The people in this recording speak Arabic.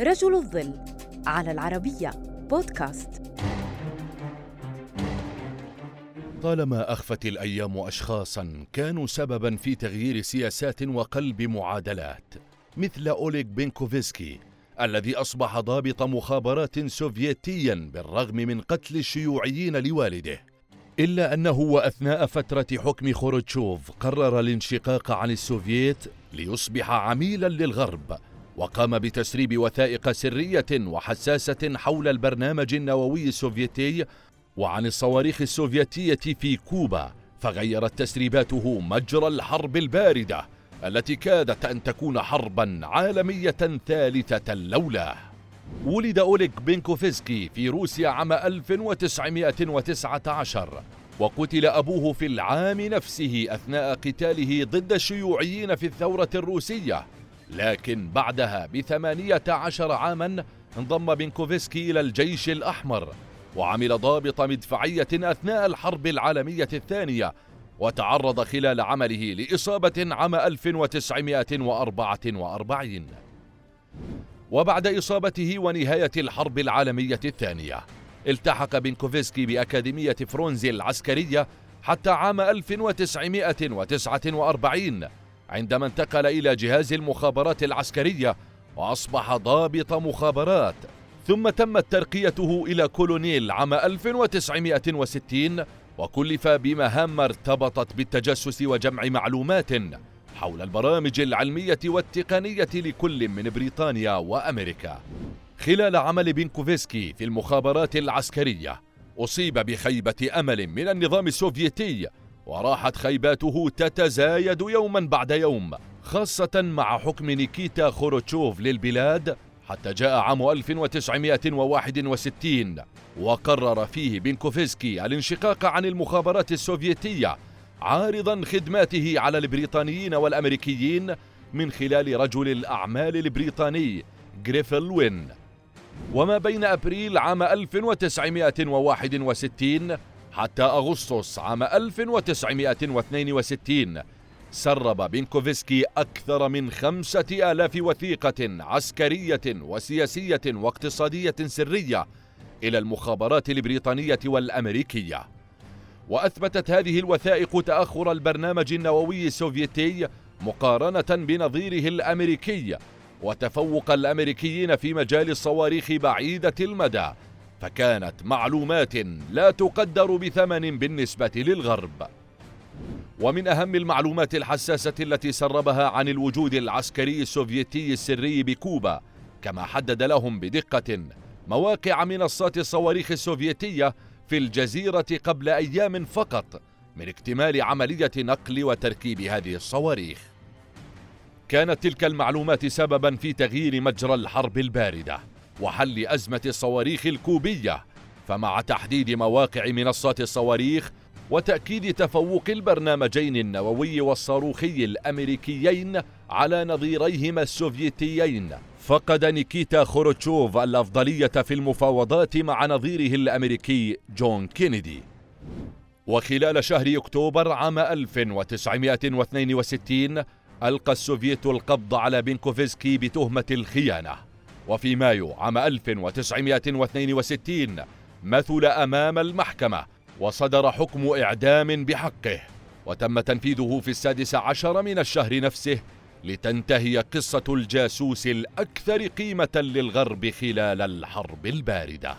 رجل الظل على العربية بودكاست. طالما أخفت الأيام أشخاصا كانوا سببا في تغيير سياسات وقلب معادلات مثل أوليغ بينكوفسكي الذي أصبح ضابط مخابرات سوفيتيا بالرغم من قتل الشيوعيين لوالده. إلا أنه وأثناء فترة حكم خروتشوف قرر الانشقاق عن السوفييت ليصبح عميلا للغرب وقام بتسريب وثائق سرية وحساسة حول البرنامج النووي السوفيتي وعن الصواريخ السوفيتية في كوبا فغيرت تسريباته مجرى الحرب الباردة التي كادت أن تكون حربا عالمية ثالثة لولاه ولد أوليغ بينكوفسكي في روسيا عام 1919 وقتل أبوه في العام نفسه أثناء قتاله ضد الشيوعيين في الثورة الروسية. لكن بعدها بثمانية عشر عاما انضم بينكوفسكي إلى الجيش الأحمر وعمل ضابط مدفعية أثناء الحرب العالمية الثانية وتعرض خلال عمله لإصابة عام 1944 وبعد إصابته ونهاية الحرب العالمية الثانية التحق بنكوفسكي بأكاديمية فرونزي العسكرية حتى عام 1949 عندما انتقل إلى جهاز المخابرات العسكرية وأصبح ضابط مخابرات ثم تمت ترقيته إلى كولونيل عام 1960 وكلف بمهام ارتبطت بالتجسس وجمع معلومات حول البرامج العلمية والتقنية لكل من بريطانيا وأمريكا. خلال عمل بينكوفسكي في المخابرات العسكرية أصيب بخيبة أمل من النظام السوفيتي وراحت خيباته تتزايد يوما بعد يوم خاصة مع حكم نيكيتا خروتشوف للبلاد حتى جاء عام 1961 وقرر فيه بينكوفسكي الانشقاق عن المخابرات السوفيتية عارضا خدماته على البريطانيين والأمريكيين من خلال رجل الأعمال البريطاني جريفل وين. وما بين أبريل عام 1961 حتى أغسطس عام 1962 سرب بينكوفسكي أكثر من خمسة آلاف وثيقة عسكرية وسياسية واقتصادية سرية إلى المخابرات البريطانية والأمريكية. وأثبتت هذه الوثائق تأخر البرنامج النووي السوفيتي مقارنة بنظيره الأمريكي وتفوق الأمريكيين في مجال الصواريخ بعيدة المدى. فكانت معلومات لا تقدر بثمن بالنسبة للغرب. ومن أهم المعلومات الحساسة التي سربها عن الوجود العسكري السوفيتي السري بكوبا كما حدد لهم بدقة مواقع منصات الصواريخ السوفيتية في الجزيرة قبل أيام فقط من اكتمال عملية نقل وتركيب هذه الصواريخ. كانت تلك المعلومات سببا في تغيير مجرى الحرب الباردة. وحل أزمة الصواريخ الكوبية. فمع تحديد مواقع منصات الصواريخ وتأكيد تفوق البرنامجين النووي والصاروخي الأمريكيين على نظيريهما السوفيتيين فقد نيكيتا خروتشوف الأفضلية في المفاوضات مع نظيره الأمريكي جون كينيدي. وخلال شهر أكتوبر عام 1962 ألقى السوفييت القبض على بينكوفسكي بتهمة الخيانة. وفي مايو عام 1962 مثل أمام المحكمة وصدر حكم إعدام بحقه وتم تنفيذه في السادس عشر من الشهر نفسه لتنتهي قصة الجاسوس الأكثر قيمة للغرب خلال الحرب الباردة.